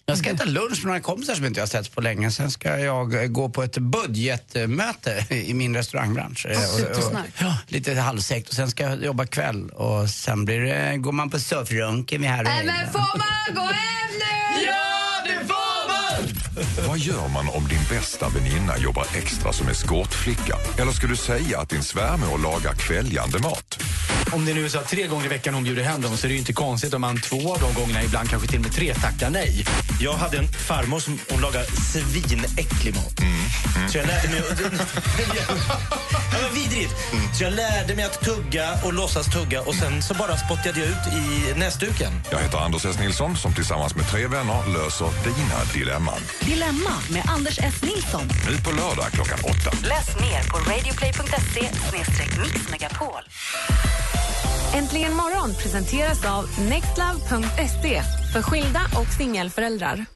Jag ska äta lunch med några kompisar som inte jag har sett på länge. Sen ska jag eh, gå på ett budgetmöte i min restaurangbransch. Eh, och- och-. Ja, lite halvsekt. Och sen ska jag jobba kväll och sen blir det, går man på soffrunken vid här och hänger. men får man gå hem nu? Ja, det får man! Vad gör man om din bästa väninna jobbar extra som eskortflicka? Eller ska du säga att din svärmor lagar kväljande mat? Om det nu är så att tre gånger i veckan hon bjuder hem dem så är det ju inte konstigt om man två av de gångerna, ibland kanske till och med tre, tackar nej. Jag hade en farmor som hon lagade svinäcklig mat. Mm. Så jag lärde mig... *laughs* ja, men vidrigt. Så jag lärde mig att tugga och låtsas tugga och sen så bara spottade jag ut i näsduken. Jag heter Anders S. Nilsson som tillsammans med tre vänner löser dina dilemman. Dilemma med Anders S. Nilsson. Nu på lördag klockan åtta. Läs mer på radioplay.se mixmegapol. Äntligen morgon presenteras av nextlove.se för skilda och singelföräldrar.